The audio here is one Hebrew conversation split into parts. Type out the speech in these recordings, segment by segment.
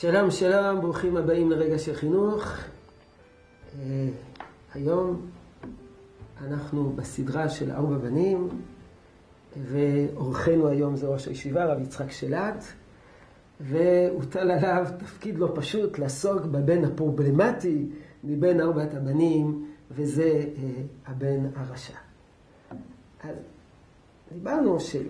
שלום, שלום, ברוכים הבאים לרגע של חינוך. אה, היום אנחנו בסדרה של ארבע בנים, ואורחנו היום זה ראש הישיבה, רב יצחק שלט, והוטל עליו תפקיד לא פשוט לעסוק בבן הפרובלמטי מבין ארבעת הבנים, וזה אה, הבן הרשע. אז דיברנו של...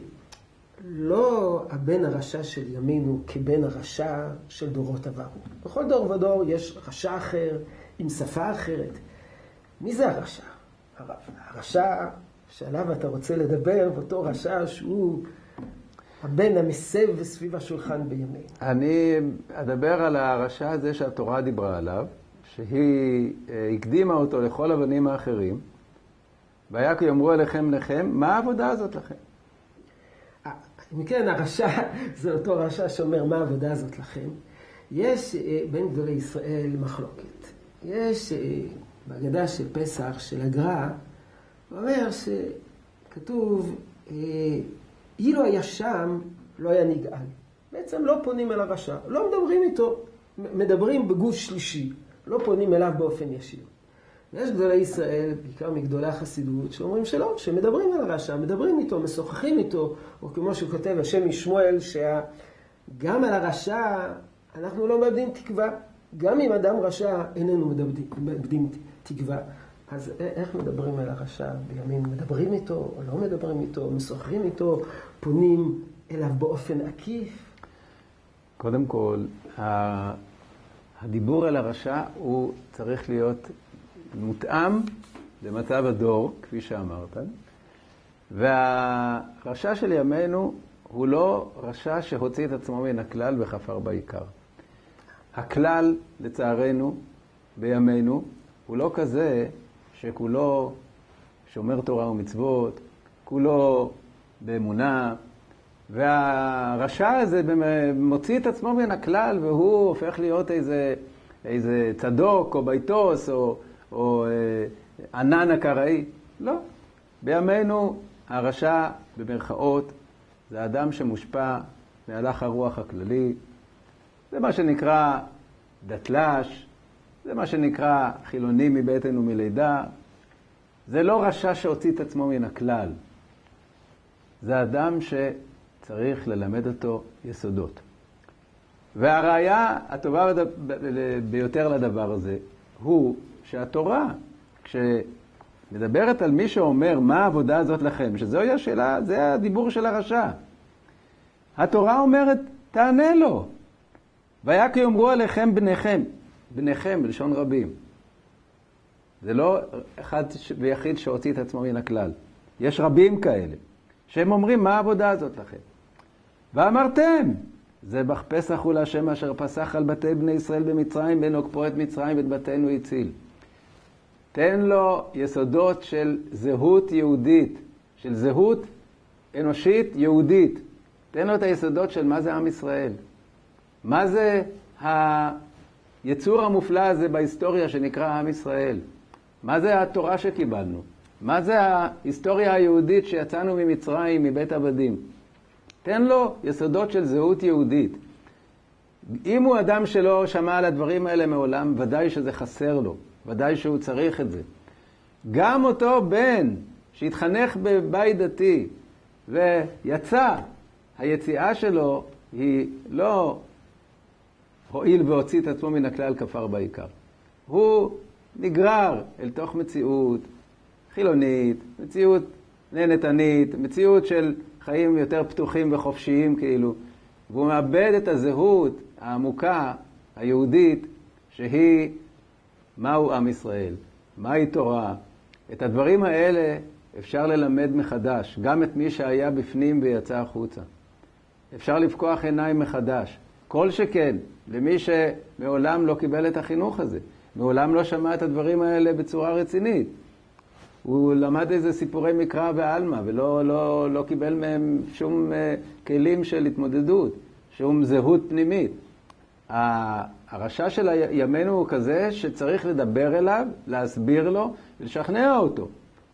לא הבן הרשע של ימינו כבן הרשע של דורות עברו. בכל דור ודור יש רשע אחר, עם שפה אחרת. מי זה הרשע? הרשע שעליו אתה רוצה לדבר, ואותו רשע שהוא הבן המסב סביב השולחן בימינו. אני אדבר על הרשע הזה שהתורה דיברה עליו, שהיא אה, הקדימה אותו לכל הבנים האחרים, והיה כי יאמרו אליכם לכם, מה העבודה הזאת לכם? אם כן, הרשע זה אותו רשע שאומר, מה העבודה הזאת לכם? יש אה, בין גדולי ישראל מחלוקת. יש אה, בהגדה של פסח, של הגר"א, הוא אומר שכתוב, אה, אילו היה שם, לא היה נגאל. בעצם לא פונים אל הרשע, לא מדברים איתו, מדברים בגוש שלישי, לא פונים אליו באופן ישיר. ויש גדולי ישראל, בעיקר מגדולי החסידות, שאומרים שלא, שמדברים על הרשע, מדברים איתו, משוחחים איתו, או כמו שהוא כותב, השם משמואל, שגם על הרשע אנחנו לא מאבדים תקווה. גם אם אדם רשע איננו מאבדים תקווה. אז איך מדברים על הרשע בימים? מדברים איתו או לא מדברים איתו? משוחחים איתו? פונים אליו באופן עקיף? קודם כל, הדיבור על הרשע הוא צריך להיות מותאם למצב הדור, כפי שאמרת, והרשע של ימינו הוא לא רשע שהוציא את עצמו מן הכלל וחפר בעיקר. הכלל, לצערנו, בימינו, הוא לא כזה שכולו שומר תורה ומצוות, כולו באמונה, והרשע הזה מוציא את עצמו מן הכלל והוא הופך להיות איזה, איזה צדוק או ביתוס או, או אה, ענן אקראי. לא. בימינו הרשע, במרכאות, זה אדם שמושפע מהלך הרוח הכללי. זה מה שנקרא דתל"ש, זה מה שנקרא חילוני מבטן ומלידה. זה לא רשע שהוציא את עצמו מן הכלל. זה אדם שצריך ללמד אותו יסודות. והראיה הטובה ביותר לדבר הזה הוא שהתורה, כשמדברת על מי שאומר מה העבודה הזאת לכם, שזוהי השאלה, זה הדיבור של הרשע. התורה אומרת, תענה לו. והיה כי יאמרו עליכם בניכם, בניכם בלשון רבים. זה לא אחד ויחיד שהוציא את עצמו מן הכלל. יש רבים כאלה, שהם אומרים, מה העבודה הזאת לכם? ואמרתם, זבח פסח הוא להשם אשר פסח על בתי בני ישראל במצרים, בין עוקפו את מצרים ואת בתינו הציל. תן לו יסודות של זהות יהודית, של זהות אנושית יהודית. תן לו את היסודות של מה זה עם ישראל. מה זה היצור המופלא הזה בהיסטוריה שנקרא עם ישראל? מה זה התורה שקיבלנו? מה זה ההיסטוריה היהודית שיצאנו ממצרים, מבית עבדים? תן לו יסודות של זהות יהודית. אם הוא אדם שלא שמע על הדברים האלה מעולם, ודאי שזה חסר לו. ודאי שהוא צריך את זה. גם אותו בן שהתחנך בבית דתי ויצא, היציאה שלו היא לא הואיל והוציא את עצמו מן הכלל כפר בעיקר. הוא נגרר אל תוך מציאות חילונית, מציאות נהנתנית, מציאות של חיים יותר פתוחים וחופשיים כאילו, והוא מאבד את הזהות העמוקה, היהודית, שהיא מהו עם ישראל, מהי תורה. את הדברים האלה אפשר ללמד מחדש, גם את מי שהיה בפנים ויצא החוצה. אפשר לפקוח עיניים מחדש. כל שכן, למי שמעולם לא קיבל את החינוך הזה, מעולם לא שמע את הדברים האלה בצורה רצינית. הוא למד איזה סיפורי מקרא ועלמא, ולא לא, לא קיבל מהם שום uh, כלים של התמודדות, שום זהות פנימית. הרשע של ימינו הוא כזה שצריך לדבר אליו, להסביר לו ולשכנע אותו.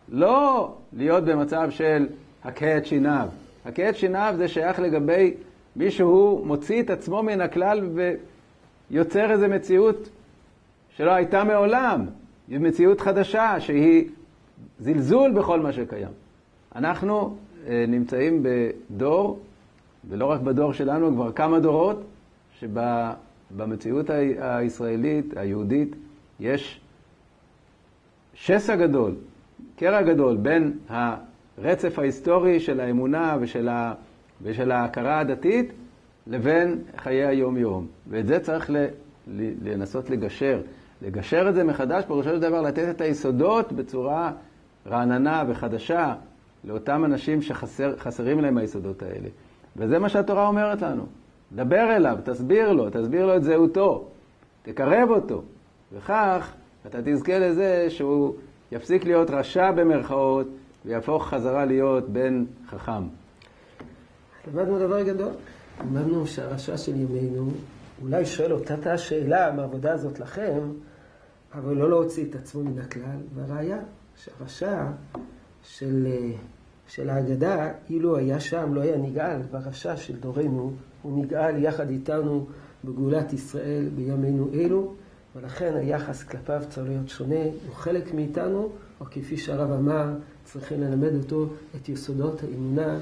לא להיות במצב של הכה את שיניו. הכה את שיניו זה שייך לגבי מי שהוא מוציא את עצמו מן הכלל יוצר איזו מציאות שלא הייתה מעולם. היא מציאות חדשה שהיא זלזול בכל מה שקיים. אנחנו אה, נמצאים בדור, ולא רק בדור שלנו, כבר כמה דורות, שבמציאות הישראלית, היהודית, יש שסע גדול, קרע גדול בין הרצף ההיסטורי של האמונה ושל, ה, ושל ההכרה הדתית לבין חיי היום-יום. ואת זה צריך ל, לנסות לגשר. לגשר את זה מחדש, פירושו של דבר לתת את היסודות בצורה רעננה וחדשה לאותם אנשים שחסרים להם היסודות האלה. וזה מה שהתורה אומרת לנו. דבר אליו, תסביר לו, תסביר לו את זהותו, תקרב אותו, וכך אתה תזכה לזה שהוא יפסיק להיות רשע במרכאות ויהפוך חזרה להיות בן חכם. למדנו דבר גדול. למדנו שהרשע של ימינו, אולי שואל אותה השאלה מהעבודה הזאת לכם, אבל לא להוציא את עצמו מן הכלל, והראיה שהרשע של, של ההגדה, אילו היה שם, לא היה נגאל, והרשע של דורנו, הוא נגאל יחד איתנו בגאולת ישראל בימינו אלו, ולכן היחס כלפיו צריך להיות שונה, הוא חלק מאיתנו, או כפי שהרב אמר, צריכים ללמד אותו את יסודות האמונה.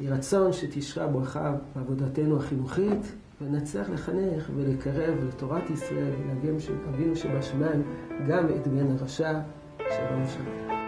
יהי רצון שתשרה ברכה בעבודתנו החינוכית, ונצליח לחנך ולקרב לתורת ישראל ולהגן אבינו שבשמיים גם את בן הרשע שלום שלום.